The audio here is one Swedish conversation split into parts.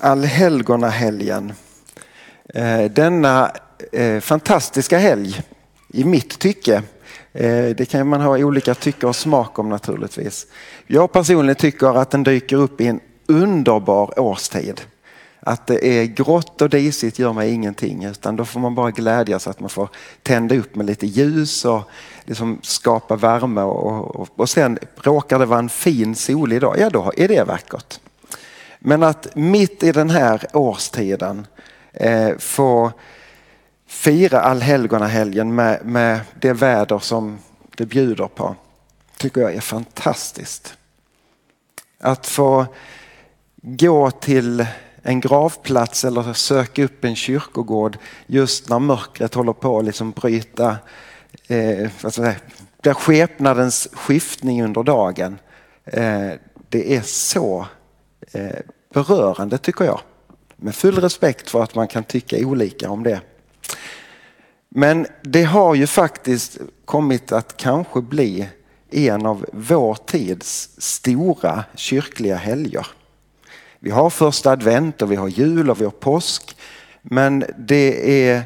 Allhelgonahelgen. Eh, denna eh, fantastiska helg, i mitt tycke, eh, det kan man ha olika tycke och smak om naturligtvis. Jag personligen tycker att den dyker upp i en underbar årstid. Att det är grått och disigt gör mig ingenting utan då får man bara glädjas att man får tända upp med lite ljus och liksom skapa värme och, och, och sen råkar det vara en fin solig dag, ja då är det vackert. Men att mitt i den här årstiden eh, få fira allhelgonahelgen med, med det väder som det bjuder på tycker jag är fantastiskt. Att få gå till en gravplats eller söka upp en kyrkogård just när mörkret håller på att liksom bryta eh, vad ska jag säga, blir skepnadens skiftning under dagen. Eh, det är så Eh, berörande tycker jag. Med full respekt för att man kan tycka olika om det. Men det har ju faktiskt kommit att kanske bli en av vår tids stora kyrkliga helger. Vi har första advent och vi har jul och vi har påsk. Men det är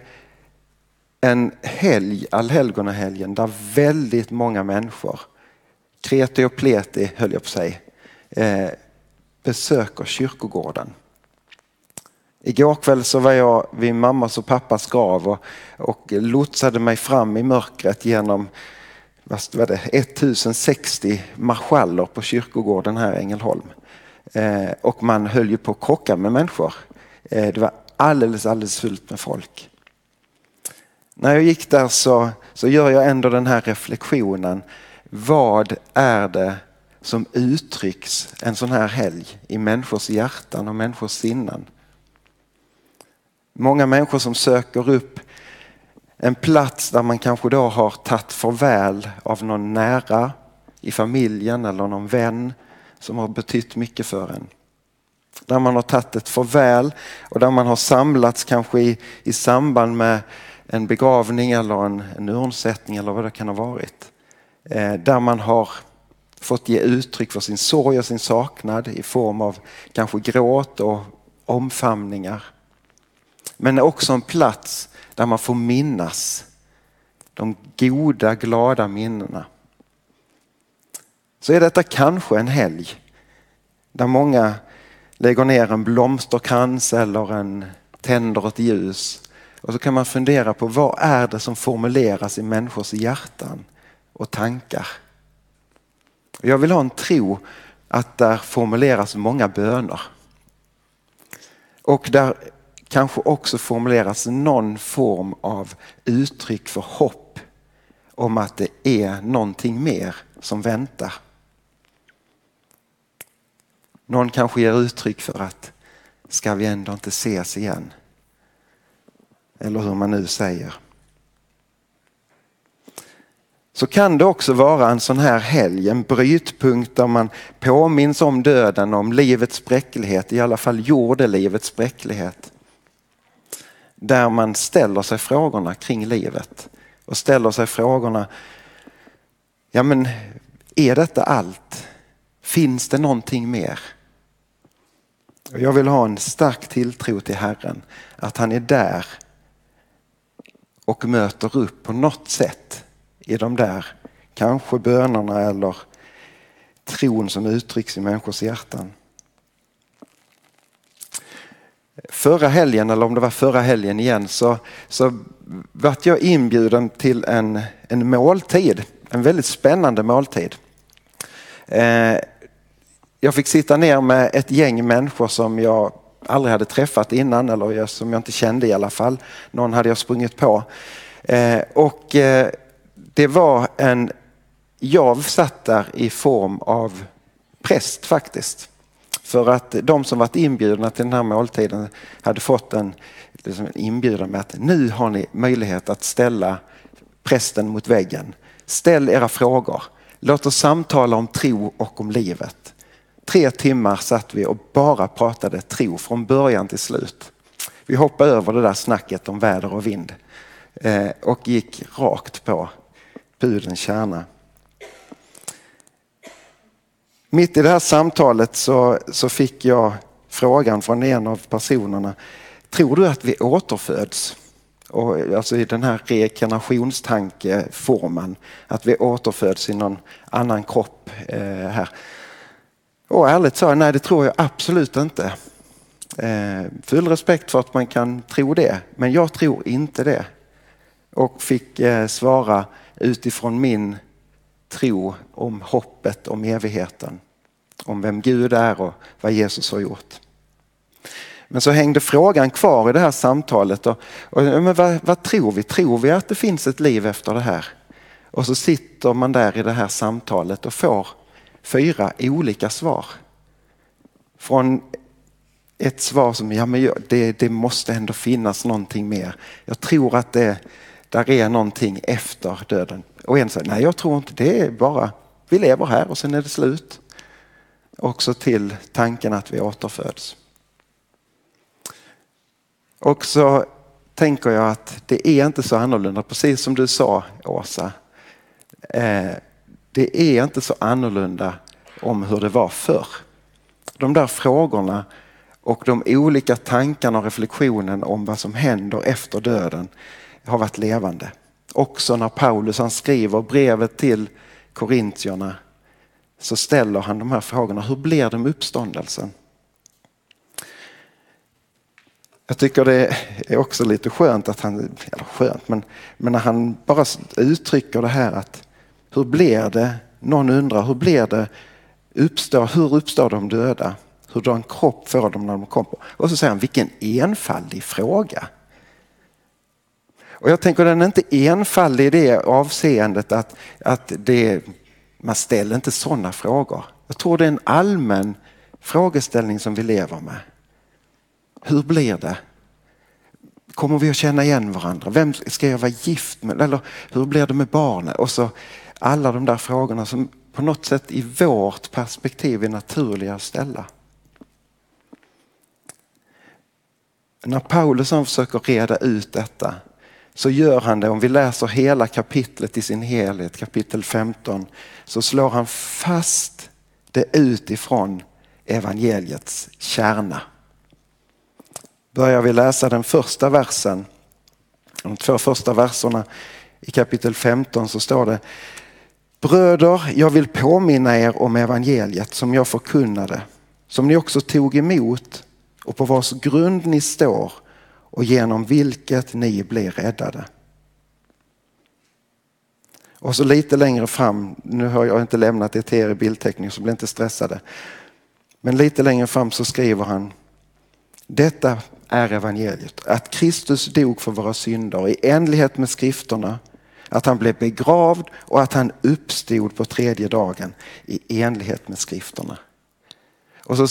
en helg, allhelgonahelgen, där väldigt många människor, kreti och pleti höll jag på att säga, eh, besöker kyrkogården. Igår kväll så var jag vid mammas och pappas grav och, och lotsade mig fram i mörkret genom vad var det, 1060 marschaller på kyrkogården här i Ängelholm. Eh, och man höll ju på att krocka med människor. Eh, det var alldeles, alldeles fullt med folk. När jag gick där så, så gör jag ändå den här reflektionen. Vad är det som uttrycks en sån här helg i människors hjärtan och människors sinnen? Många människor som söker upp en plats där man kanske då har tagit farväl av någon nära i familjen eller någon vän som har betytt mycket för en. Där man har tagit ett farväl och där man har samlats kanske i, i samband med en begravning eller en, en urnsättning eller vad det kan ha varit. Eh, där man har fått ge uttryck för sin sorg och sin saknad i form av kanske gråt och omfamningar. Men också en plats där man får minnas de goda, glada minnena. Så är detta kanske en helg där många lägger ner en blomsterkrans eller en, tänder ett ljus. Och så kan man fundera på vad är det som formuleras i människors hjärtan och tankar. Jag vill ha en tro att där formuleras många böner. Och där kanske också formuleras någon form av uttryck för hopp om att det är någonting mer som väntar. Någon kanske ger uttryck för att ska vi ändå inte ses igen? Eller hur man nu säger. Så kan det också vara en sån här helg, en brytpunkt där man påminns om döden, om livets bräcklighet, i alla fall jordelivets bräcklighet. Där man ställer sig frågorna kring livet och ställer sig frågorna, ja men är detta allt? Finns det någonting mer? Jag vill ha en stark tilltro till Herren, att han är där och möter upp på något sätt i de där kanske bönerna eller tron som uttrycks i människors hjärtan. Förra helgen, eller om det var förra helgen igen, så, så vart jag inbjuden till en, en måltid. En väldigt spännande måltid. Eh, jag fick sitta ner med ett gäng människor som jag aldrig hade träffat innan eller som jag inte kände i alla fall. Någon hade jag sprungit på. Eh, och eh, det var en, jag satt där i form av präst faktiskt. För att de som varit inbjudna till den här måltiden hade fått en, liksom en inbjudan med att nu har ni möjlighet att ställa prästen mot väggen. Ställ era frågor. Låt oss samtala om tro och om livet. Tre timmar satt vi och bara pratade tro från början till slut. Vi hoppade över det där snacket om väder och vind eh, och gick rakt på Pudelns kärna. Mitt i det här samtalet så, så fick jag frågan från en av personerna. Tror du att vi återföds? Och, alltså i den här rekarnationstankeformen. Att vi återföds i någon annan kropp eh, här. Och ärligt sa jag, nej det tror jag absolut inte. Eh, full respekt för att man kan tro det, men jag tror inte det. Och fick eh, svara utifrån min tro om hoppet om evigheten. Om vem Gud är och vad Jesus har gjort. Men så hängde frågan kvar i det här samtalet. Och, och men vad, vad, tror vi? Tror vi att det finns ett liv efter det här? Och så sitter man där i det här samtalet och får fyra olika svar. Från ett svar som, ja men det, det måste ändå finnas någonting mer. Jag tror att det där är någonting efter döden. Och en säger, nej jag tror inte det är bara, vi lever här och sen är det slut. Också till tanken att vi återföds. Och så tänker jag att det är inte så annorlunda, precis som du sa Åsa. Eh, det är inte så annorlunda om hur det var förr. De där frågorna och de olika tankarna och reflektionen om vad som händer efter döden har varit levande. Också när Paulus han skriver brevet till korintierna så ställer han de här frågorna. Hur blir det med uppståndelsen? Jag tycker det är också lite skönt att han, eller skönt, men, men när han bara uttrycker det här att hur blir det? Någon undrar hur blir det? Uppstår, hur uppstår de döda? Hur en kropp får de när de kommer? Och så säger han vilken enfaldig fråga. Och jag tänker den är inte enfaldig i det avseendet att, att det, man ställer inte sådana frågor. Jag tror det är en allmän frågeställning som vi lever med. Hur blir det? Kommer vi att känna igen varandra? Vem ska jag vara gift med? Eller hur blir det med barnen? Och så alla de där frågorna som på något sätt i vårt perspektiv är naturliga att ställa. När Paulus försöker reda ut detta så gör han det, om vi läser hela kapitlet i sin helhet, kapitel 15, så slår han fast det utifrån evangeliets kärna. Börjar vi läsa den första versen, de två första verserna i kapitel 15 så står det Bröder, jag vill påminna er om evangeliet som jag förkunnade, som ni också tog emot och på vars grund ni står och genom vilket ni blir räddade. Och så lite längre fram, nu har jag inte lämnat det till er i bildteckning så bli inte stressade. Men lite längre fram så skriver han Detta är evangeliet, att Kristus dog för våra synder i enlighet med skrifterna, att han blev begravd och att han uppstod på tredje dagen i enlighet med skrifterna. Och så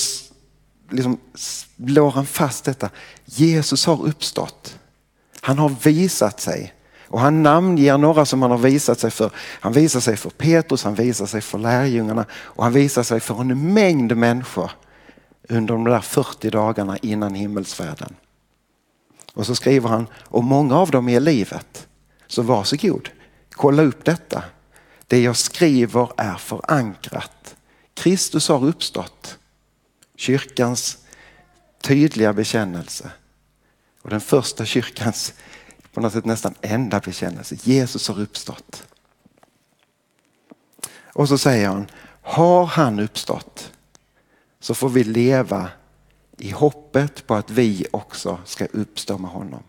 liksom slår han fast detta. Jesus har uppstått. Han har visat sig. Och han namnger några som han har visat sig för. Han visar sig för Petrus, han visar sig för lärjungarna och han visar sig för en mängd människor under de där 40 dagarna innan himmelsfärden. Och så skriver han, och många av dem är i livet. Så varsågod, kolla upp detta. Det jag skriver är förankrat. Kristus har uppstått kyrkans tydliga bekännelse och den första kyrkans på något sätt nästan enda bekännelse. Jesus har uppstått. Och så säger han, har han uppstått så får vi leva i hoppet på att vi också ska uppstå med honom.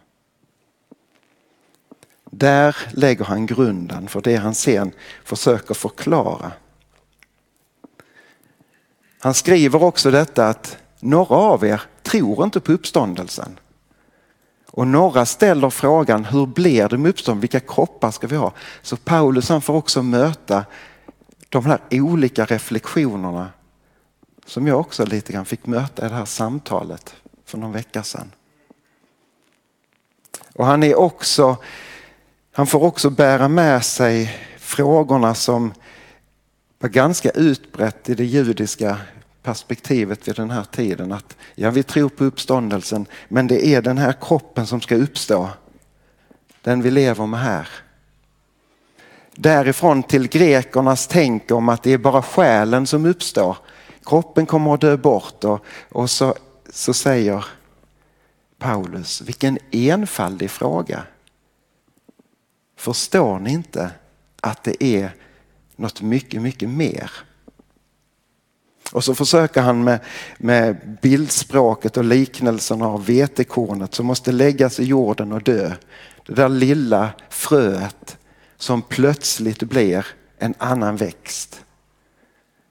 Där lägger han grunden för det han sen försöker förklara han skriver också detta att några av er tror inte på uppståndelsen. Och några ställer frågan, hur blir det med uppståndelsen? Vilka kroppar ska vi ha? Så Paulus han får också möta de här olika reflektionerna som jag också lite grann fick möta i det här samtalet för någon vecka sedan. Och han är också, han får också bära med sig frågorna som var ganska utbrett i det judiska perspektivet vid den här tiden. Att ja, vi tror på uppståndelsen men det är den här kroppen som ska uppstå. Den vi lever med här. Därifrån till grekernas tänk om att det är bara själen som uppstår. Kroppen kommer att dö bort och, och så, så säger Paulus, vilken enfaldig fråga. Förstår ni inte att det är något mycket, mycket mer? Och så försöker han med, med bildspråket och liknelsen av vetekornet som måste läggas i jorden och dö. Det där lilla fröet som plötsligt blir en annan växt.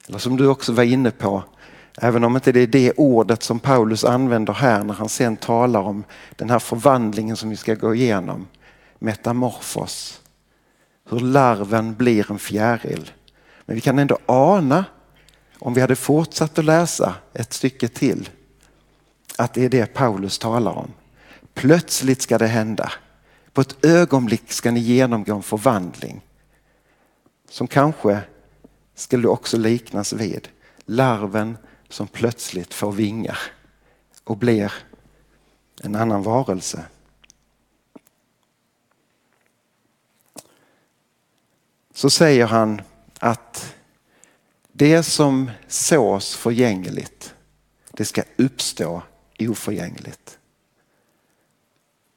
Eller som du också var inne på, även om inte det är det ordet som Paulus använder här när han sen talar om den här förvandlingen som vi ska gå igenom. Metamorfos. Hur larven blir en fjäril. Men vi kan ändå ana, om vi hade fortsatt att läsa ett stycke till, att det är det Paulus talar om. Plötsligt ska det hända. På ett ögonblick ska ni genomgå en förvandling som kanske skulle också liknas vid larven som plötsligt får vingar och blir en annan varelse. Så säger han att det som sås förgängligt, det ska uppstå oförgängligt.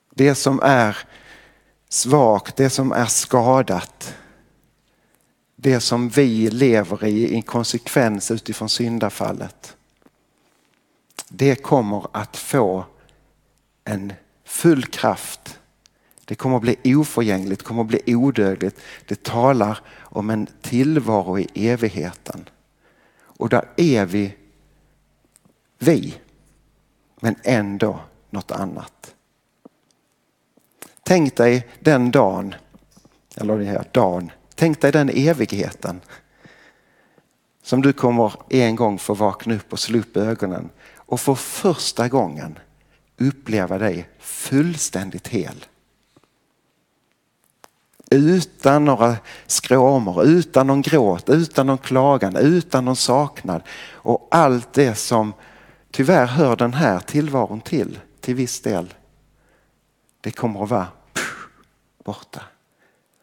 Det som är svagt, det som är skadat, det som vi lever i i konsekvens utifrån syndafallet. Det kommer att få en full kraft. Det kommer att bli oförgängligt, kommer att bli odödligt. Det talar om en tillvaro i evigheten. Och där är vi vi, men ändå något annat. Tänk dig den dagen, eller den här dagen, tänk dig den evigheten som du kommer en gång få vakna upp och slå upp ögonen och för första gången uppleva dig fullständigt hel. Utan några skråmor, utan någon gråt, utan någon klagan, utan någon saknad och allt det som tyvärr hör den här tillvaron till, till viss del. Det kommer att vara borta.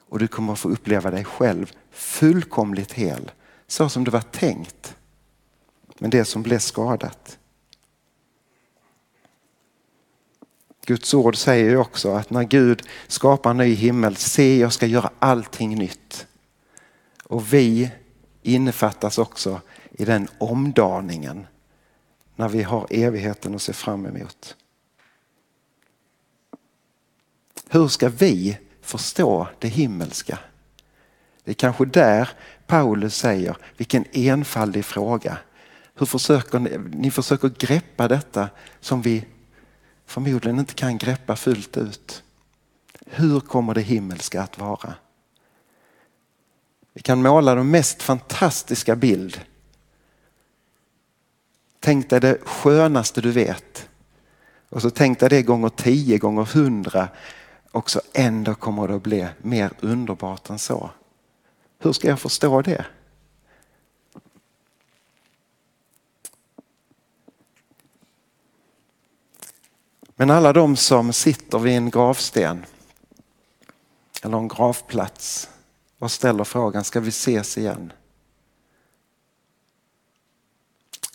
Och du kommer att få uppleva dig själv fullkomligt hel. Så som det var tänkt. Men det som blev skadat. Guds ord säger ju också att när Gud skapar en ny himmel, se jag ska göra allting nytt. Och vi innefattas också i den omdaningen när vi har evigheten att se fram emot. Hur ska vi förstå det himmelska? Det är kanske där Paulus säger, vilken enfaldig fråga. Hur försöker ni, ni försöker greppa detta som vi förmodligen inte kan greppa fullt ut. Hur kommer det himmelska att vara? Vi kan måla de mest fantastiska bild. Tänk dig det skönaste du vet. Och så tänk dig det gånger tio, gånger hundra och så ändå kommer det att bli mer underbart än så. Hur ska jag förstå det? Men alla de som sitter vid en gravsten eller en gravplats och ställer frågan, ska vi ses igen?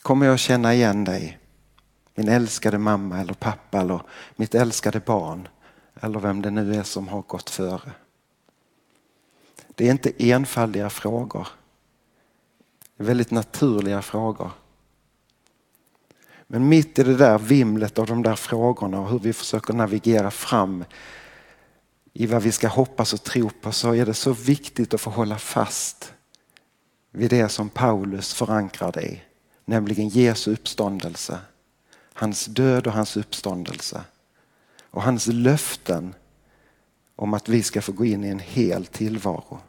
Kommer jag känna igen dig? Min älskade mamma eller pappa eller mitt älskade barn? eller vem det nu är som har gått före. Det är inte enfaldiga frågor. Det är väldigt naturliga frågor. Men mitt i det där vimlet av de där frågorna och hur vi försöker navigera fram i vad vi ska hoppas och tro på så är det så viktigt att få hålla fast vid det som Paulus förankrade i, nämligen Jesu uppståndelse. Hans död och hans uppståndelse och hans löften om att vi ska få gå in i en hel tillvaro.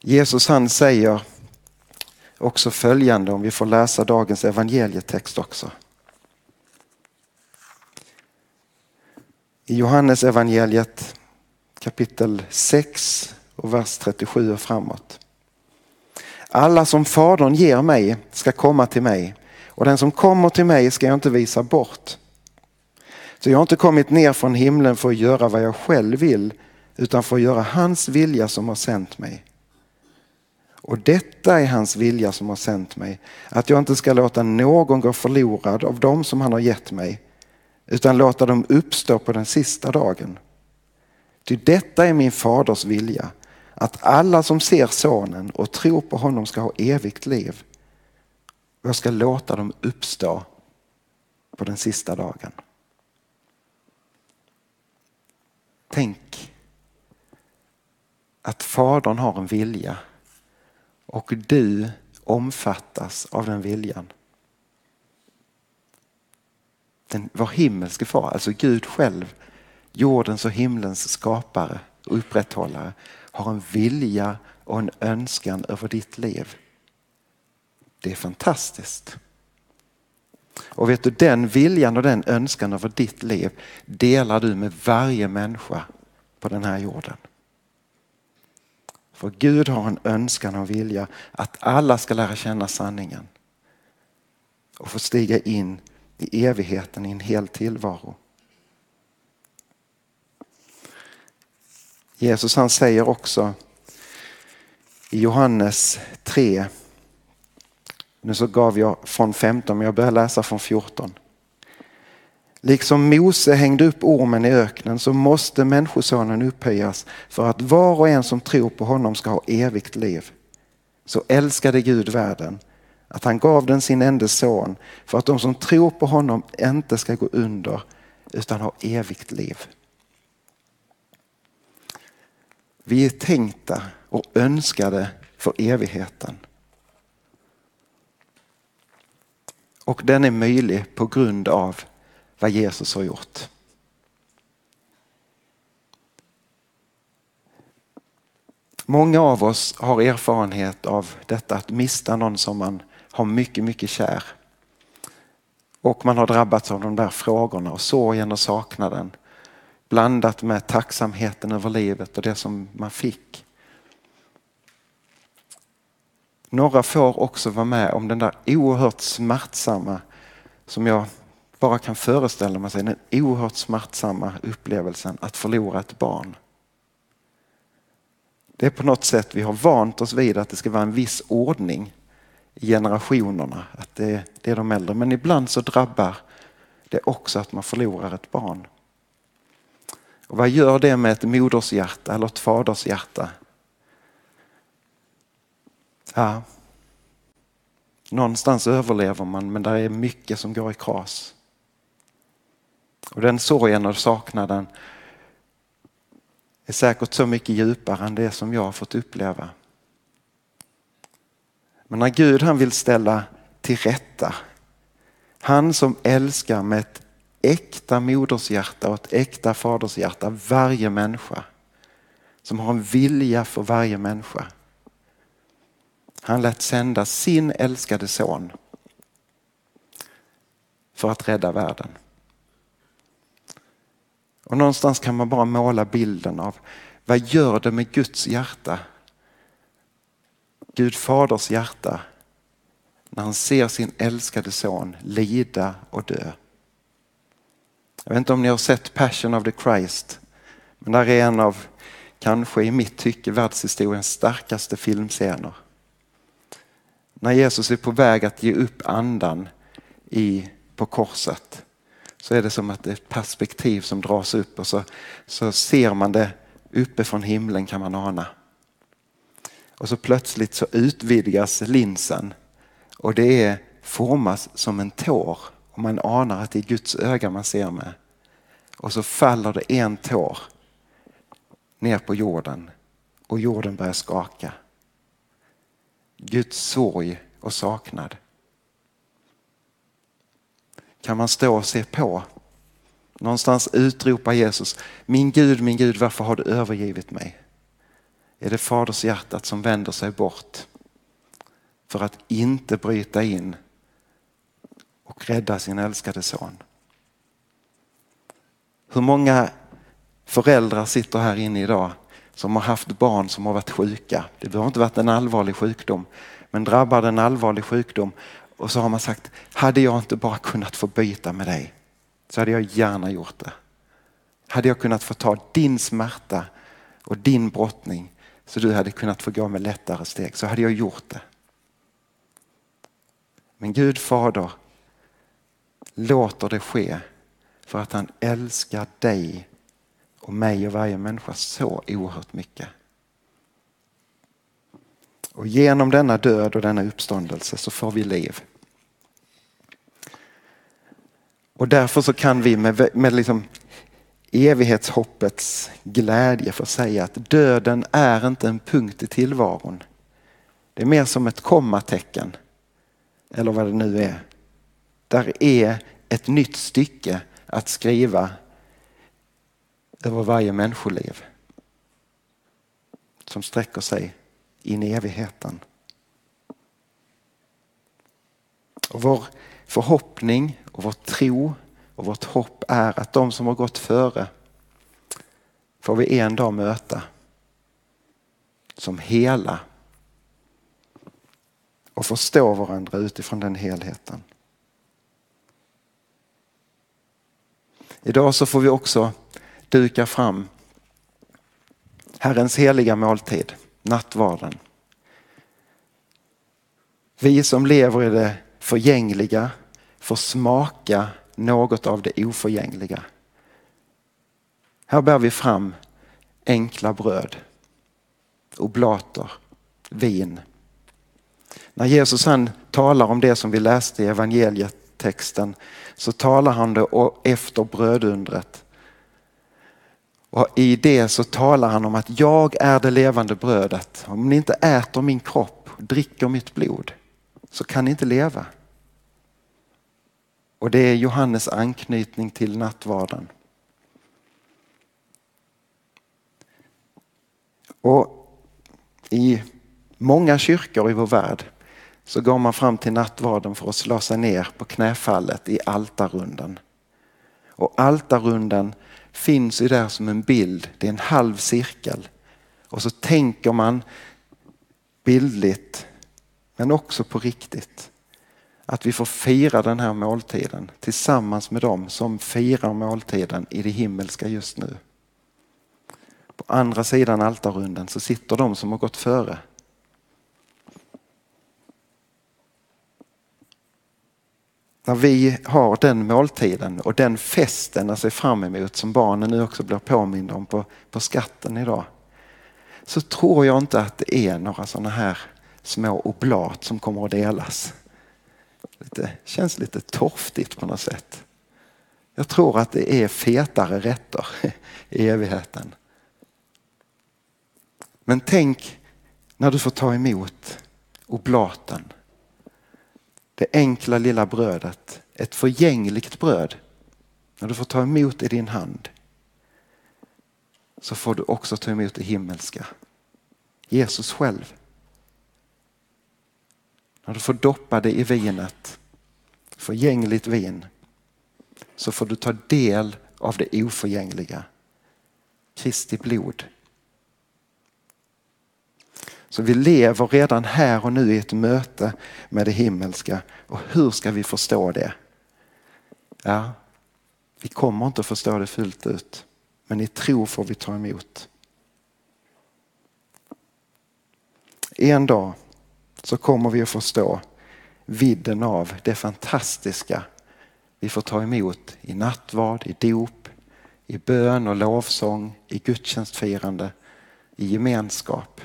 Jesus han säger också följande om vi får läsa dagens evangelietext också. I Johannes evangeliet kapitel 6 och vers 37 och framåt. Alla som Fadern ger mig ska komma till mig och den som kommer till mig ska jag inte visa bort. Så jag har inte kommit ner från himlen för att göra vad jag själv vill utan för att göra hans vilja som har sänt mig. Och detta är hans vilja som har sänt mig, att jag inte ska låta någon gå förlorad av dem som han har gett mig, utan låta dem uppstå på den sista dagen. Ty detta är min faders vilja, att alla som ser sonen och tror på honom ska ha evigt liv. Jag ska låta dem uppstå på den sista dagen. Tänk att Fadern har en vilja och du omfattas av den viljan. Den, vår himmelske far, alltså Gud själv, jordens och himlens skapare och upprätthållare, har en vilja och en önskan över ditt liv. Det är fantastiskt. Och vet du, den viljan och den önskan över ditt liv delar du med varje människa på den här jorden. För Gud har en önskan och vilja att alla ska lära känna sanningen och få stiga in i evigheten i en hel tillvaro. Jesus han säger också i Johannes 3, nu så gav jag från 15 men jag börjar läsa från 14. Liksom Mose hängde upp ormen i öknen så måste Människosonen upphöjas för att var och en som tror på honom ska ha evigt liv. Så älskade Gud världen att han gav den sin enda son för att de som tror på honom inte ska gå under utan ha evigt liv. Vi är tänkta och önskade för evigheten. Och den är möjlig på grund av vad Jesus har gjort. Många av oss har erfarenhet av detta att mista någon som man har mycket, mycket kär. Och man har drabbats av de där frågorna och sorgen och saknaden blandat med tacksamheten över livet och det som man fick. Några får också vara med om den där oerhört smärtsamma som jag bara kan föreställa sig den oerhört smärtsamma upplevelsen att förlora ett barn. Det är på något sätt vi har vant oss vid att det ska vara en viss ordning i generationerna, att det, det är de äldre. Men ibland så drabbar det också att man förlorar ett barn. Och vad gör det med ett modershjärta eller ett fadershjärta? Ja, någonstans överlever man men det är mycket som går i kras. Och den sorgen och saknaden är säkert så mycket djupare än det som jag har fått uppleva. Men när Gud han vill ställa till rätta, han som älskar med ett äkta modershjärta och ett äkta fadershjärta varje människa, som har en vilja för varje människa. Han lät sända sin älskade son för att rädda världen. Och någonstans kan man bara måla bilden av vad gör det med Guds hjärta? Gud faders hjärta när han ser sin älskade son lida och dö. Jag vet inte om ni har sett Passion of the Christ, men där är en av, kanske i mitt tycke, världshistoriens starkaste filmscener. När Jesus är på väg att ge upp andan i, på korset så är det som att det är ett perspektiv som dras upp och så, så ser man det uppifrån himlen kan man ana. Och så plötsligt så utvidgas linsen och det är formas som en tår och man anar att det är Guds öga man ser med. Och så faller det en tår ner på jorden och jorden börjar skaka. Guds sorg och saknad kan man stå och se på. Någonstans utropar Jesus, min Gud, min Gud, varför har du övergivit mig? Är det faders hjärtat som vänder sig bort? för att inte bryta in och rädda sin älskade son. Hur många föräldrar sitter här inne idag som har haft barn som har varit sjuka. Det behöver inte varit en allvarlig sjukdom, men drabbar en allvarlig sjukdom och så har man sagt, hade jag inte bara kunnat få byta med dig så hade jag gärna gjort det. Hade jag kunnat få ta din smärta och din brottning så du hade kunnat få gå med lättare steg så hade jag gjort det. Men Gud fader låter det ske för att han älskar dig och mig och varje människa så oerhört mycket. Och genom denna död och denna uppståndelse så får vi liv. Och därför så kan vi med, med liksom evighetshoppets glädje få säga att döden är inte en punkt i tillvaron. Det är mer som ett kommatecken. Eller vad det nu är. Där är ett nytt stycke att skriva över varje människoliv. Som sträcker sig in i evigheten. Och vår förhoppning och vår tro och vårt hopp är att de som har gått före får vi en dag möta som hela och förstå varandra utifrån den helheten. Idag så får vi också duka fram Herrens heliga måltid, nattvarden. Vi som lever i det förgängliga får smaka något av det oförgängliga. Här bär vi fram enkla bröd, oblater, vin. När Jesus han talar om det som vi läste i evangelietexten så talar han det efter brödundret. Och I det så talar han om att jag är det levande brödet. Om ni inte äter min kropp och dricker mitt blod så kan ni inte leva. Och det är Johannes anknytning till nattvarden. Och i många kyrkor i vår värld så går man fram till nattvarden för att slå sig ner på knäfallet i altarrunden. Och altarrunden finns ju där som en bild, det är en halv cirkel. Och så tänker man bildligt men också på riktigt. Att vi får fira den här måltiden tillsammans med dem som firar måltiden i det himmelska just nu. På andra sidan altarrunden så sitter de som har gått före. När vi har den måltiden och den festen att se fram emot som barnen nu också blir påminda om på, på skatten idag. Så tror jag inte att det är några sådana här små oblat som kommer att delas. Det känns lite torftigt på något sätt. Jag tror att det är fetare rätter i evigheten. Men tänk när du får ta emot oblaten. Det enkla lilla brödet, ett förgängligt bröd. När du får ta emot i din hand så får du också ta emot det himmelska. Jesus själv. När du får doppa det i vinet, förgängligt vin, så får du ta del av det oförgängliga. Kristi blod. Så vi lever redan här och nu i ett möte med det himmelska. Och hur ska vi förstå det? Ja, vi kommer inte att förstå det fullt ut. Men i tro får vi ta emot. En dag så kommer vi att förstå vidden av det fantastiska vi får ta emot i nattvard, i dop, i bön och lovsång, i gudstjänstfirande, i gemenskap.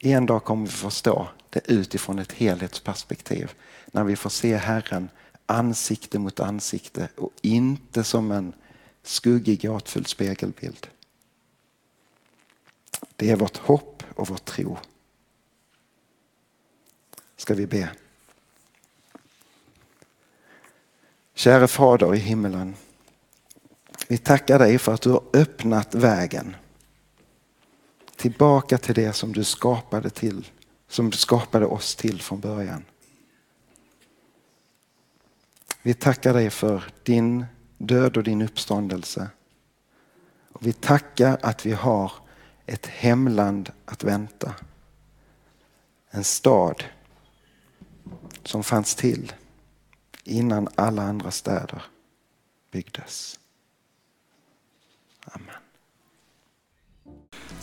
En dag kommer vi förstå det utifrån ett helhetsperspektiv när vi får se Herren ansikte mot ansikte och inte som en skuggig gåtfull spegelbild. Det är vårt hopp och vår tro ska vi be. Käre Fader i himmelen. Vi tackar dig för att du har öppnat vägen tillbaka till det som du skapade till som skapade oss till från början. Vi tackar dig för din död och din uppståndelse. Och vi tackar att vi har ett hemland att vänta. En stad som fanns till innan alla andra städer byggdes. Amen.